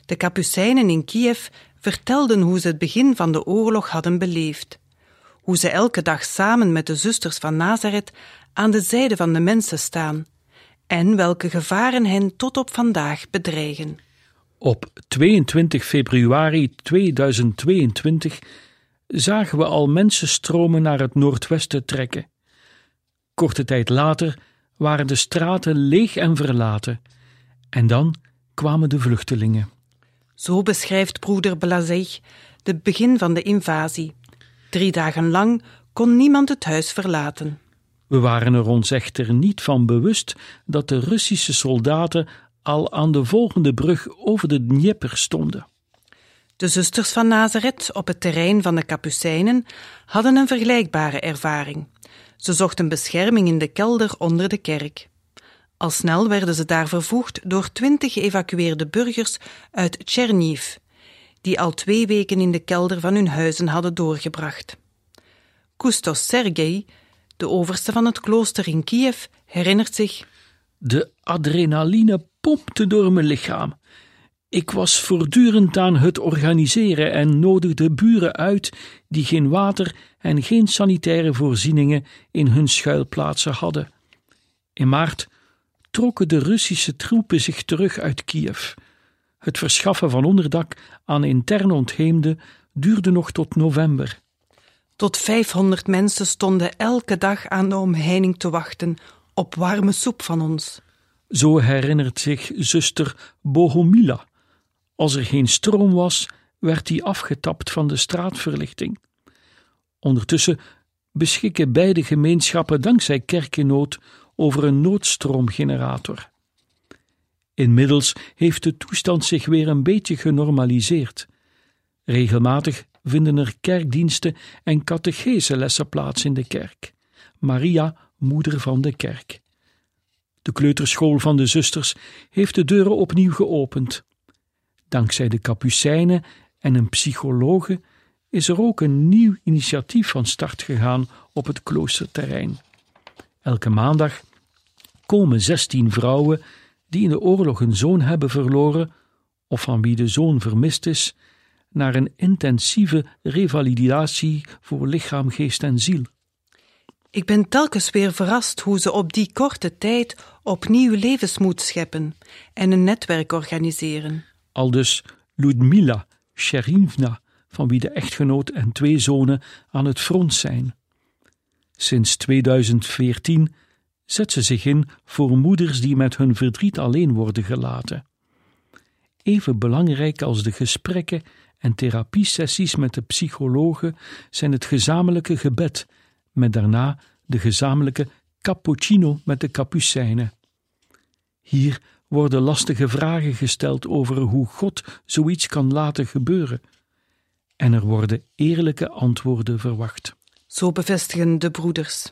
De Kapucijnen in Kiev vertelden hoe ze het begin van de oorlog hadden beleefd. Hoe ze elke dag samen met de zusters van Nazareth aan de zijde van de mensen staan. En welke gevaren hen tot op vandaag bedreigen. Op 22 februari 2022 zagen we al mensenstromen naar het noordwesten trekken. Korte tijd later waren de straten leeg en verlaten. En dan kwamen de vluchtelingen. Zo beschrijft broeder Blazej het begin van de invasie. Drie dagen lang kon niemand het huis verlaten. We waren er ons echter niet van bewust dat de Russische soldaten al aan de volgende brug over de Dnieper stonden. De zusters van Nazareth op het terrein van de Kapucijnen hadden een vergelijkbare ervaring. Ze zochten bescherming in de kelder onder de kerk. Al snel werden ze daar vervoegd door twintig geëvacueerde burgers uit Tcherniv, die al twee weken in de kelder van hun huizen hadden doorgebracht. Kustos Sergei, de overste van het klooster in Kiev, herinnert zich De adrenaline pompte door mijn lichaam. Ik was voortdurend aan het organiseren en nodigde buren uit die geen water en geen sanitaire voorzieningen in hun schuilplaatsen hadden. In maart trokken de Russische troepen zich terug uit Kiev. Het verschaffen van onderdak aan intern ontheemden duurde nog tot november. Tot 500 mensen stonden elke dag aan de omheining te wachten op warme soep van ons. Zo herinnert zich zuster Bohomila. Als er geen stroom was, werd die afgetapt van de straatverlichting. Ondertussen beschikken beide gemeenschappen dankzij kerkenood over een noodstroomgenerator. Inmiddels heeft de toestand zich weer een beetje genormaliseerd. Regelmatig vinden er kerkdiensten en catecheselessen plaats in de kerk. Maria, moeder van de kerk. De kleuterschool van de zusters heeft de deuren opnieuw geopend. Dankzij de kapucijnen en een psychologe is er ook een nieuw initiatief van start gegaan op het kloosterterrein. Elke maandag komen 16 vrouwen die in de oorlog een zoon hebben verloren of van wie de zoon vermist is, naar een intensieve revalidatie voor lichaam, geest en ziel. Ik ben telkens weer verrast hoe ze op die korte tijd opnieuw levensmoed scheppen en een netwerk organiseren. Aldus Ludmila Sherivna, van wie de echtgenoot en twee zonen aan het front zijn. Sinds 2014 zet ze zich in voor moeders die met hun verdriet alleen worden gelaten. Even belangrijk als de gesprekken en therapiesessies met de psychologen zijn het gezamenlijke gebed, met daarna de gezamenlijke cappuccino met de capucijnen. Hier worden lastige vragen gesteld over hoe God zoiets kan laten gebeuren, en er worden eerlijke antwoorden verwacht. Zo bevestigen de broeders.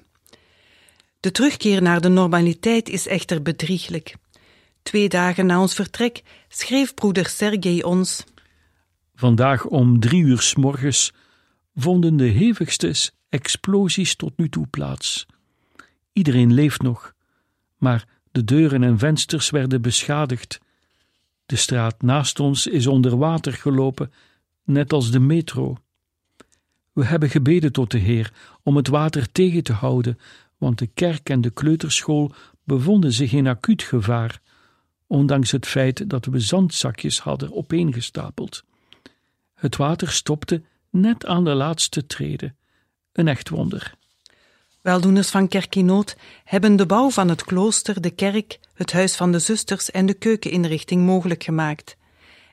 De terugkeer naar de normaliteit is echter bedrieglijk. Twee dagen na ons vertrek schreef broeder Sergei ons. Vandaag om drie uur s morgens vonden de hevigste explosies tot nu toe plaats. Iedereen leeft nog, maar de deuren en vensters werden beschadigd. De straat naast ons is onder water gelopen, net als de metro. We hebben gebeden tot de Heer om het water tegen te houden, want de kerk en de kleuterschool bevonden zich in acuut gevaar, ondanks het feit dat we zandzakjes hadden opeengestapeld. Het water stopte net aan de laatste trede. Een echt wonder. Weldoeners van Kerkinoot hebben de bouw van het klooster, de kerk, het huis van de zusters en de keukeninrichting mogelijk gemaakt.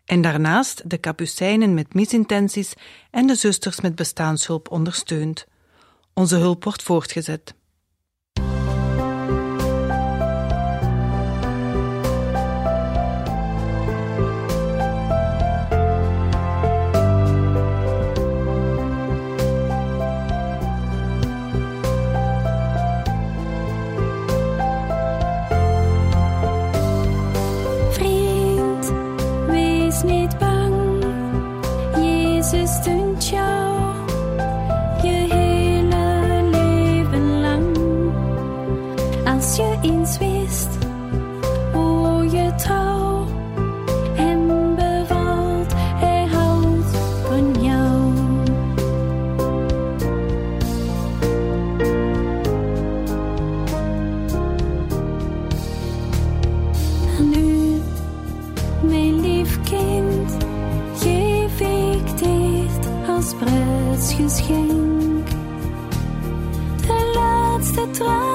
En daarnaast de kapucijnen met misintenties en de zusters met bestaanshulp ondersteund. Onze hulp wordt voortgezet. Laatste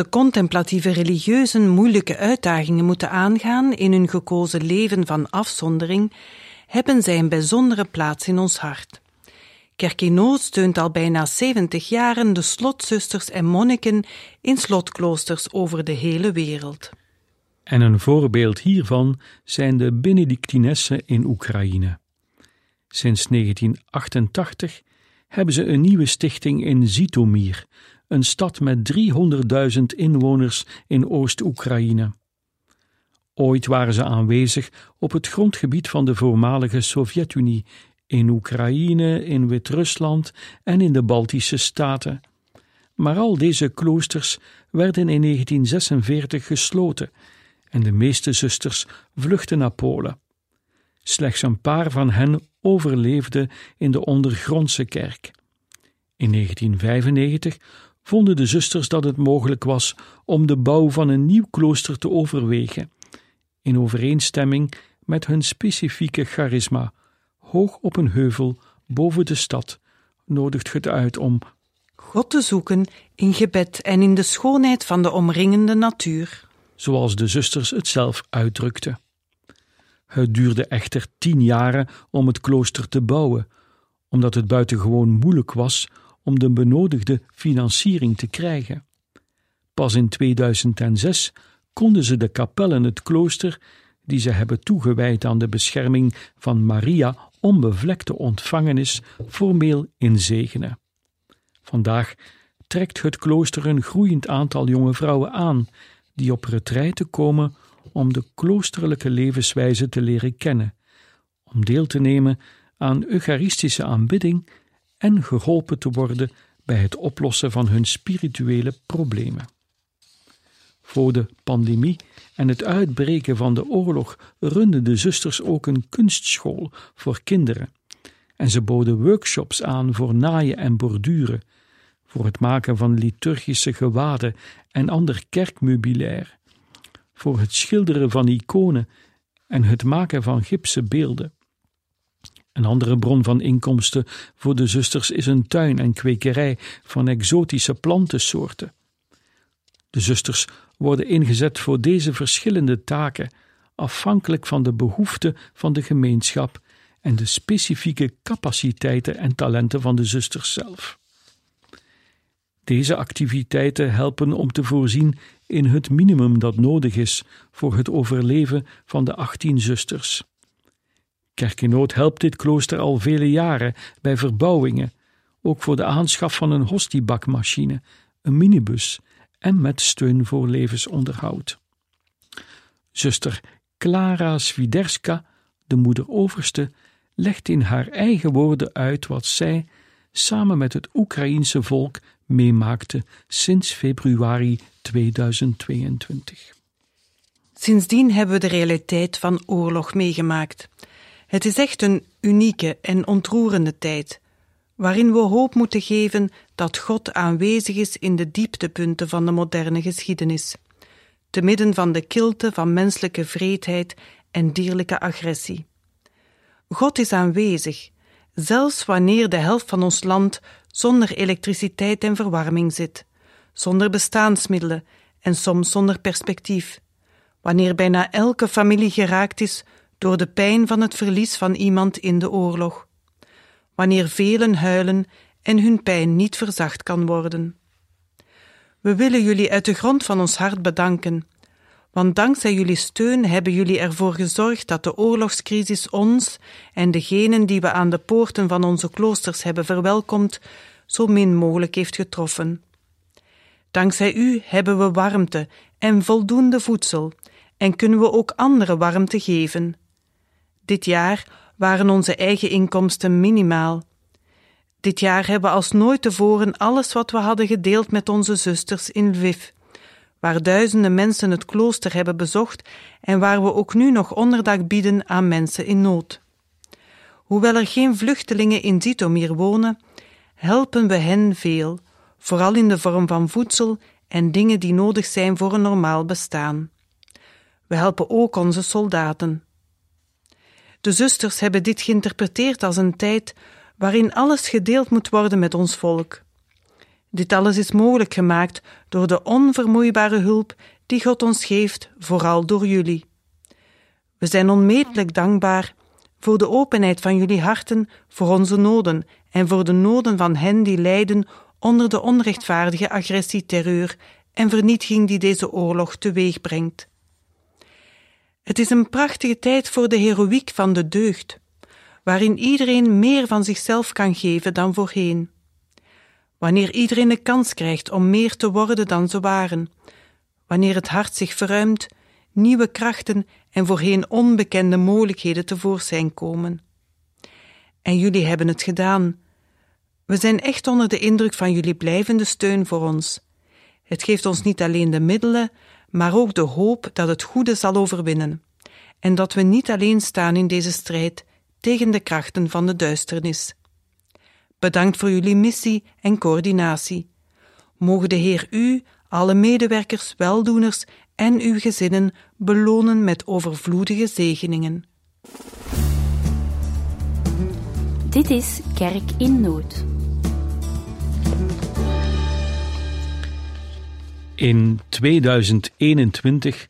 de contemplatieve religieuzen moeilijke uitdagingen moeten aangaan in hun gekozen leven van afzondering, hebben zij een bijzondere plaats in ons hart. Kerk in Nood steunt al bijna 70 jaren de slotzusters en monniken in slotkloosters over de hele wereld. En een voorbeeld hiervan zijn de Benedictinessen in Oekraïne. Sinds 1988 hebben ze een nieuwe stichting in Zitomir, een stad met 300.000 inwoners in Oost-Oekraïne. Ooit waren ze aanwezig op het grondgebied van de voormalige Sovjet-Unie, in Oekraïne, in Wit-Rusland en in de Baltische staten. Maar al deze kloosters werden in 1946 gesloten en de meeste zusters vluchtten naar Polen. Slechts een paar van hen overleefden in de ondergrondse kerk. In 1995 vonden de zusters dat het mogelijk was om de bouw van een nieuw klooster te overwegen, in overeenstemming met hun specifieke charisma. Hoog op een heuvel boven de stad nodigt het uit om God te zoeken in gebed en in de schoonheid van de omringende natuur. zoals de zusters het zelf uitdrukten. Het duurde echter tien jaren om het klooster te bouwen, omdat het buitengewoon moeilijk was om de benodigde financiering te krijgen. Pas in 2006 konden ze de kapel en het klooster, die ze hebben toegewijd aan de bescherming van Maria onbevlekte ontvangenis, formeel inzegenen. Vandaag trekt het klooster een groeiend aantal jonge vrouwen aan die op retraite komen om de kloosterlijke levenswijze te leren kennen, om deel te nemen aan eucharistische aanbidding en geholpen te worden bij het oplossen van hun spirituele problemen. Voor de pandemie en het uitbreken van de oorlog runden de zusters ook een kunstschool voor kinderen en ze boden workshops aan voor naaien en borduren, voor het maken van liturgische gewaden en ander kerkmeubilair, voor het schilderen van iconen en het maken van gipsen beelden. Een andere bron van inkomsten voor de zusters is een tuin en kwekerij van exotische plantensoorten. De zusters worden ingezet voor deze verschillende taken, afhankelijk van de behoeften van de gemeenschap en de specifieke capaciteiten en talenten van de zusters zelf. Deze activiteiten helpen om te voorzien in het minimum dat nodig is voor het overleven van de 18 zusters. Kerkenoot helpt dit klooster al vele jaren bij verbouwingen, ook voor de aanschaf van een hostiebakmachine, een minibus en met steun voor levensonderhoud. Zuster Klara Swiderska, de moeder overste, legt in haar eigen woorden uit wat zij samen met het Oekraïense volk meemaakte sinds februari 2022. Sindsdien hebben we de realiteit van oorlog meegemaakt. Het is echt een unieke en ontroerende tijd, waarin we hoop moeten geven dat God aanwezig is in de dieptepunten van de moderne geschiedenis, te midden van de kilte van menselijke vreedheid en dierlijke agressie. God is aanwezig zelfs wanneer de helft van ons land zonder elektriciteit en verwarming zit, zonder bestaansmiddelen en soms zonder perspectief, wanneer bijna elke familie geraakt is door de pijn van het verlies van iemand in de oorlog, wanneer velen huilen en hun pijn niet verzacht kan worden. We willen jullie uit de grond van ons hart bedanken, want dankzij jullie steun hebben jullie ervoor gezorgd dat de oorlogscrisis ons en degenen die we aan de poorten van onze kloosters hebben verwelkomd, zo min mogelijk heeft getroffen. Dankzij u hebben we warmte en voldoende voedsel en kunnen we ook andere warmte geven. Dit jaar waren onze eigen inkomsten minimaal. Dit jaar hebben we als nooit tevoren alles wat we hadden gedeeld met onze zusters in Lviv, waar duizenden mensen het klooster hebben bezocht en waar we ook nu nog onderdak bieden aan mensen in nood. Hoewel er geen vluchtelingen in Zitomir wonen, helpen we hen veel, vooral in de vorm van voedsel en dingen die nodig zijn voor een normaal bestaan. We helpen ook onze soldaten. De zusters hebben dit geïnterpreteerd als een tijd waarin alles gedeeld moet worden met ons volk. Dit alles is mogelijk gemaakt door de onvermoeibare hulp die God ons geeft, vooral door jullie. We zijn onmetelijk dankbaar voor de openheid van jullie harten voor onze noden en voor de noden van hen die lijden onder de onrechtvaardige agressie, terreur en vernietiging die deze oorlog teweeg brengt. Het is een prachtige tijd voor de heroïek van de deugd, waarin iedereen meer van zichzelf kan geven dan voorheen. Wanneer iedereen de kans krijgt om meer te worden dan ze waren, wanneer het hart zich verruimt, nieuwe krachten en voorheen onbekende mogelijkheden tevoorschijn komen. En jullie hebben het gedaan. We zijn echt onder de indruk van jullie blijvende steun voor ons. Het geeft ons niet alleen de middelen, maar ook de hoop dat het goede zal overwinnen en dat we niet alleen staan in deze strijd tegen de krachten van de duisternis. Bedankt voor jullie missie en coördinatie. Mogen de Heer u, alle medewerkers, weldoeners en uw gezinnen belonen met overvloedige zegeningen. Dit is Kerk in Nood. In 2021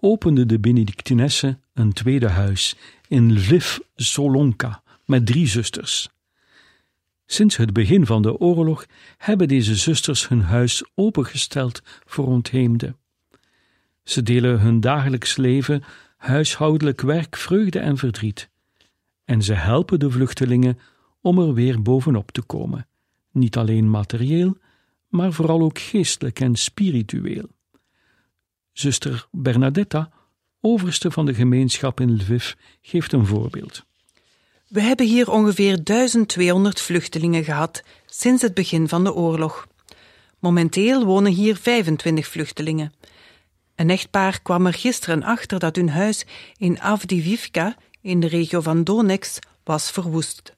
opende de Benedictinessen een tweede huis in Lviv Solonka met drie zusters. Sinds het begin van de oorlog hebben deze zusters hun huis opengesteld voor ontheemden. Ze delen hun dagelijks leven, huishoudelijk werk, vreugde en verdriet. En ze helpen de vluchtelingen om er weer bovenop te komen, niet alleen materieel, maar vooral ook geestelijk en spiritueel. Zuster Bernadetta, overste van de gemeenschap in Lviv, geeft een voorbeeld. We hebben hier ongeveer 1200 vluchtelingen gehad sinds het begin van de oorlog. Momenteel wonen hier 25 vluchtelingen. Een echtpaar kwam er gisteren achter dat hun huis in Avdivivka, in de regio van Donetsk, was verwoest.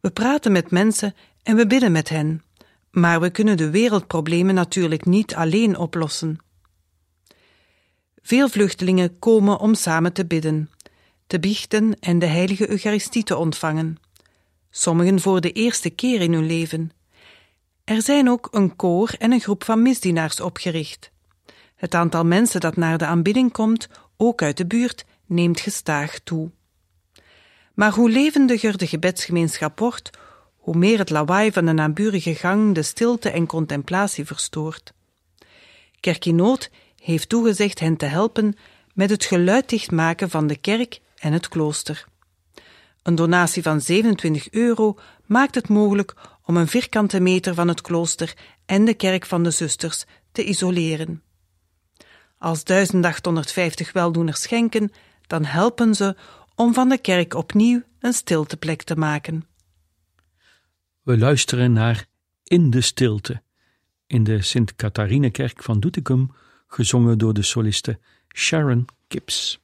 We praten met mensen en we bidden met hen, maar we kunnen de wereldproblemen natuurlijk niet alleen oplossen. Veel vluchtelingen komen om samen te bidden, te biechten en de heilige Eucharistie te ontvangen. Sommigen voor de eerste keer in hun leven. Er zijn ook een koor en een groep van misdienaars opgericht. Het aantal mensen dat naar de aanbidding komt, ook uit de buurt, neemt gestaag toe. Maar hoe levendiger de gebedsgemeenschap wordt, hoe meer het lawaai van de naburige gang de stilte en contemplatie verstoort. Kerkinoot heeft toegezegd hen te helpen met het geluid dichtmaken van de kerk en het klooster. Een donatie van 27 euro maakt het mogelijk om een vierkante meter van het klooster en de kerk van de zusters te isoleren. Als 1850 weldoeners schenken, dan helpen ze om van de kerk opnieuw een stilteplek te maken. We luisteren naar In de Stilte in de Sint-Catharine-kerk van Doetinchem, gezongen door de soliste Sharon Gibbs.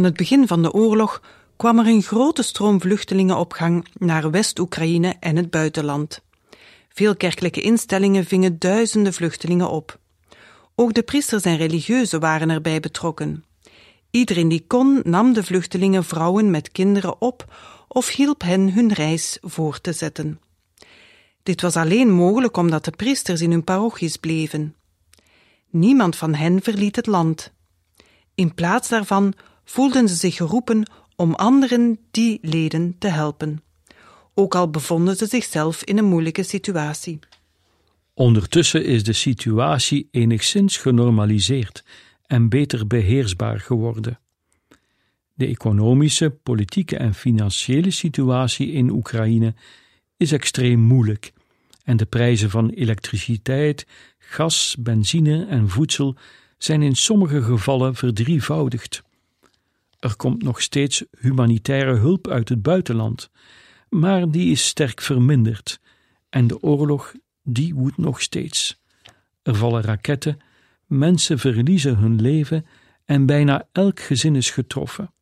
Aan het begin van de oorlog kwam er een grote stroom vluchtelingen op gang naar West-Oekraïne en het buitenland. Veel kerkelijke instellingen vingen duizenden vluchtelingen op. Ook de priesters en religieuzen waren erbij betrokken. Iedereen die kon nam de vluchtelingen vrouwen met kinderen op of hielp hen hun reis voor te zetten. Dit was alleen mogelijk omdat de priesters in hun parochies bleven. Niemand van hen verliet het land. In plaats daarvan voelden ze zich geroepen om anderen die leden te helpen, ook al bevonden ze zichzelf in een moeilijke situatie. Ondertussen is de situatie enigszins genormaliseerd en beter beheersbaar geworden. De economische, politieke en financiële situatie in Oekraïne is extreem moeilijk en de prijzen van elektriciteit, gas, benzine en voedsel zijn in sommige gevallen verdrievoudigd. Er komt nog steeds humanitaire hulp uit het buitenland, maar die is sterk verminderd en de oorlog die woedt nog steeds. Er vallen raketten, mensen verliezen hun leven en bijna elk gezin is getroffen.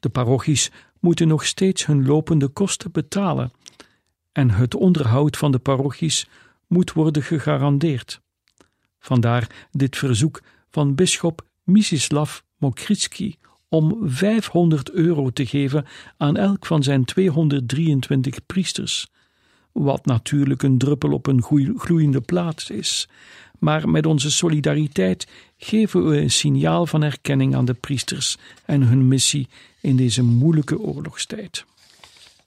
De parochies moeten nog steeds hun lopende kosten betalen en het onderhoud van de parochies moet worden gegarandeerd. Vandaar dit verzoek van bisschop Misislav Mokritski om 500 euro te geven aan elk van zijn 223 priesters, wat natuurlijk een druppel op een gloeiende plaats is. Maar met onze solidariteit geven we een signaal van erkenning aan de priesters en hun missie in deze moeilijke oorlogstijd.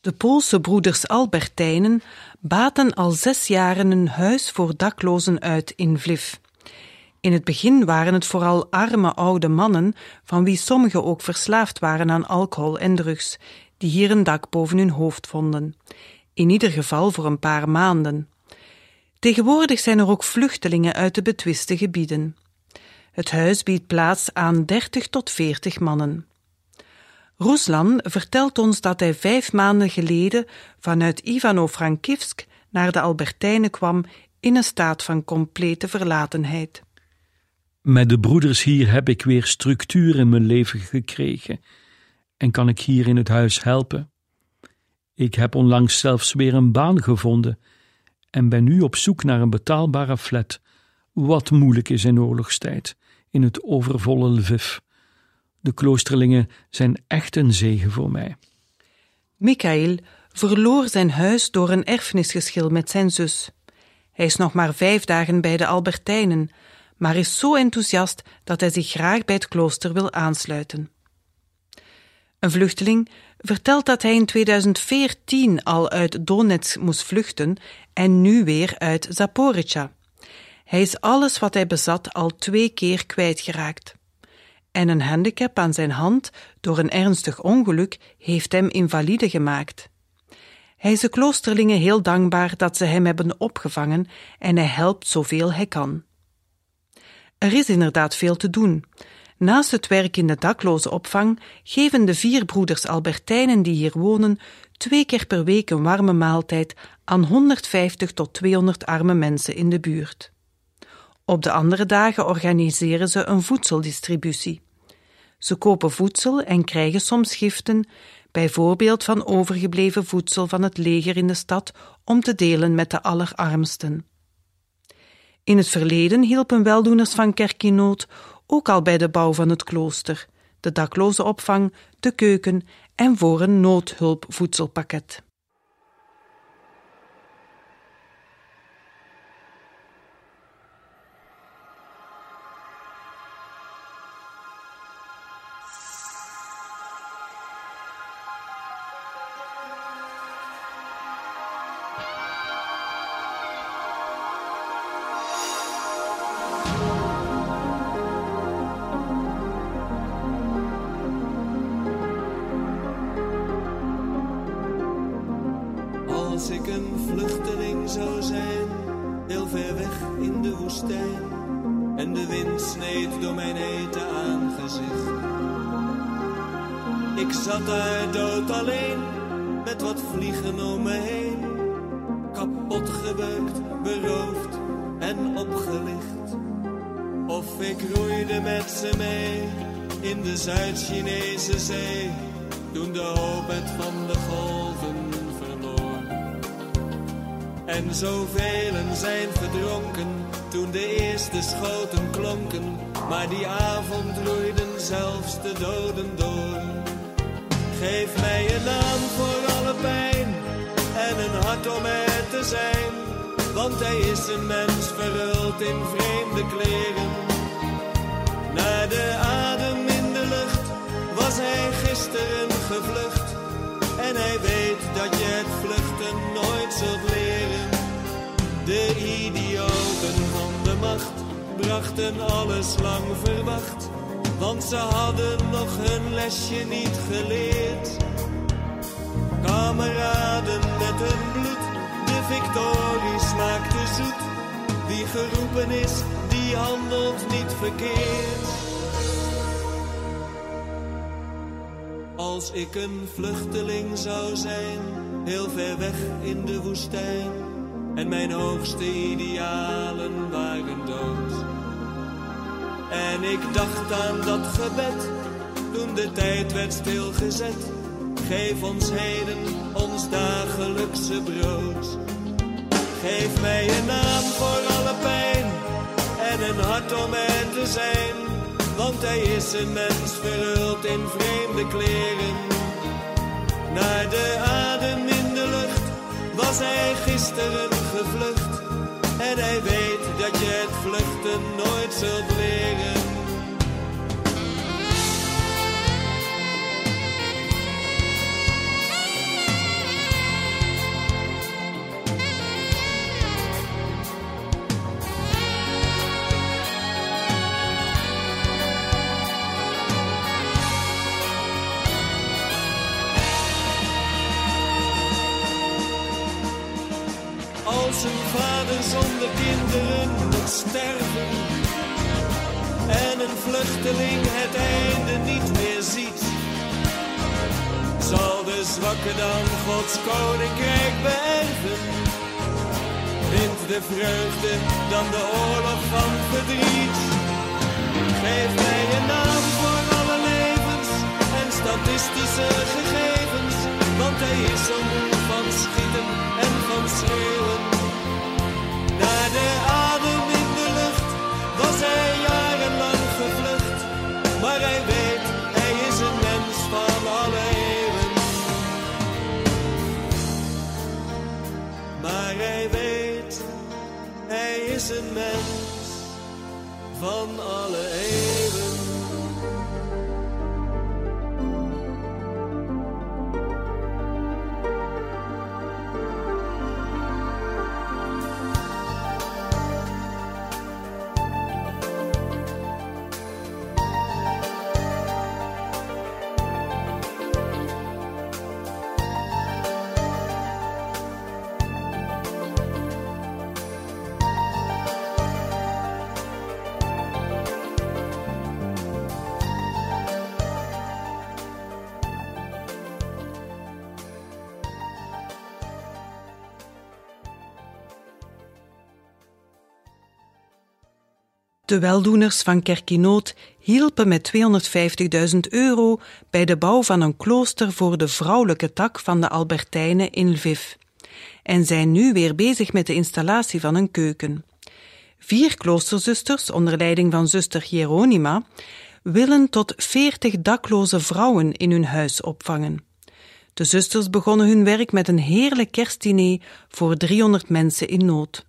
De Poolse broeders Albertijnen baten al zes jaren een huis voor daklozen uit in Vliv. In het begin waren het vooral arme oude mannen, van wie sommigen ook verslaafd waren aan alcohol en drugs, die hier een dak boven hun hoofd vonden. In ieder geval voor een paar maanden. Tegenwoordig zijn er ook vluchtelingen uit de betwiste gebieden. Het huis biedt plaats aan 30 tot 40 mannen. Ruslan vertelt ons dat hij vijf maanden geleden vanuit Ivano-Frankivsk naar de Albertijnen kwam in een staat van complete verlatenheid. Met de broeders hier heb ik weer structuur in mijn leven gekregen en kan ik hier in het huis helpen. Ik heb onlangs zelfs weer een baan gevonden en ben nu op zoek naar een betaalbare flat, wat moeilijk is in oorlogstijd, in het overvolle Lviv. De kloosterlingen zijn echt een zegen voor mij. Michael verloor zijn huis door een erfenisgeschil met zijn zus. Hij is nog maar vijf dagen bij de Albertijnen, maar is zo enthousiast dat hij zich graag bij het klooster wil aansluiten. Een vluchteling vertelt dat hij in 2014 al uit Donetsk moest vluchten en nu weer uit Zaporizhia. Hij is alles wat hij bezat al twee keer kwijtgeraakt. En een handicap aan zijn hand door een ernstig ongeluk heeft hem invalide gemaakt. Hij is de kloosterlingen heel dankbaar dat ze hem hebben opgevangen en hij helpt zoveel hij kan. Er is inderdaad veel te doen. Naast het werk in de daklozenopvang geven de vier broeders Albertijnen die hier wonen twee keer per week een warme maaltijd aan 150 tot 200 arme mensen in de buurt. Op de andere dagen organiseren ze een voedseldistributie. Ze kopen voedsel en krijgen soms giften, bijvoorbeeld van overgebleven voedsel van het leger in de stad, om te delen met de allerarmsten. In het verleden hielpen weldoeners van Kerk in Nood ook al bij de bouw van het klooster, de dakloze opvang, de keuken en voor een noodhulpvoedselpakket. Leren. De idioten van de macht brachten alles lang verwacht. Want ze hadden nog hun lesje niet geleerd. Kameraden met hun bloed, de victorie smaakt te zoet. Wie geroepen is, die handelt niet verkeerd. Als ik een vluchteling zou zijn, heel ver weg in de woestijn, en mijn hoogste idealen waren dood. En ik dacht aan dat gebed, toen de tijd werd stilgezet. Geef ons heden ons dagelijkse brood. Geef mij een naam voor alle pijn en een hart om er te zijn. Want hij is een mens verhuld in vreemde kleren. Naar de adem in de lucht was hij gisteren gevlucht. En hij weet dat je het vluchten nooit zult leren. Een vluchteling het einde niet meer ziet, zal de zwakke dan Gods koninkrijk beërven. Wint de vreugde dan de oorlog van verdriet. Geef mij een naam voor alle levens en statistische gegevens, want hij is zo moe van schieten en van schreeuwen. Is een mens van alle eeuwen. De weldoeners van Kerkinoot hielpen met 250.000 euro bij de bouw van een klooster voor de vrouwelijke tak van de Albertijnen in Lviv en zijn nu weer bezig met de installatie van een keuken. Vier kloosterzusters onder leiding van zuster Hieronima willen tot 40 dakloze vrouwen in hun huis opvangen. De zusters begonnen hun werk met een heerlijk kerstdiner voor 300 mensen in nood.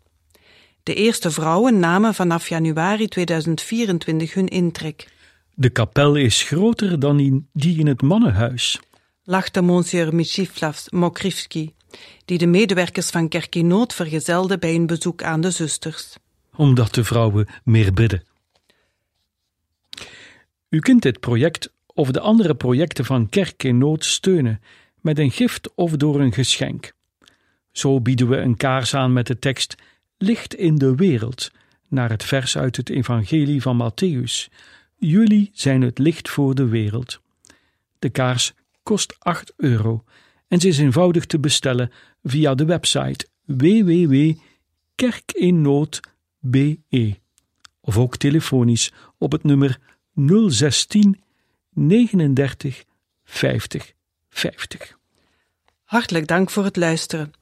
De eerste vrouwen namen vanaf januari 2024 hun intrek. De kapel is groter dan in, die in het mannenhuis. Lachte monsieur Michiflav Mokrivski, die de medewerkers van Kerkinoot vergezelde bij een bezoek aan de zusters. Omdat de vrouwen meer bidden. U kunt dit project of de andere projecten van Kerk in Nood steunen met een gift of door een geschenk. Zo bieden we een kaars aan met de tekst Licht in de wereld, naar het vers uit het Evangelie van Matthäus. Jullie zijn het licht voor de wereld. De kaars kost 8 euro en ze is eenvoudig te bestellen via de website www.kerkinnood.be of ook telefonisch op het nummer 016 39 50 50. Hartelijk dank voor het luisteren.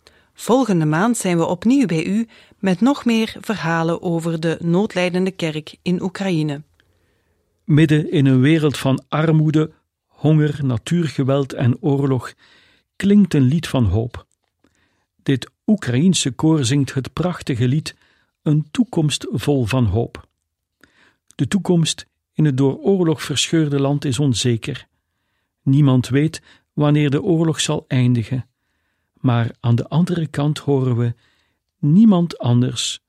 Volgende maand zijn we opnieuw bij u met nog meer verhalen over de noodlijdende kerk in Oekraïne. Midden in een wereld van armoede, honger, natuurgeweld en oorlog klinkt een lied van hoop. Dit Oekraïense koor zingt het prachtige lied Een toekomst vol van hoop. De toekomst in het door oorlog verscheurde land is onzeker. Niemand weet wanneer de oorlog zal eindigen. Maar aan de andere kant horen we: niemand anders,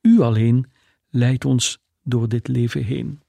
u alleen, leidt ons door dit leven heen.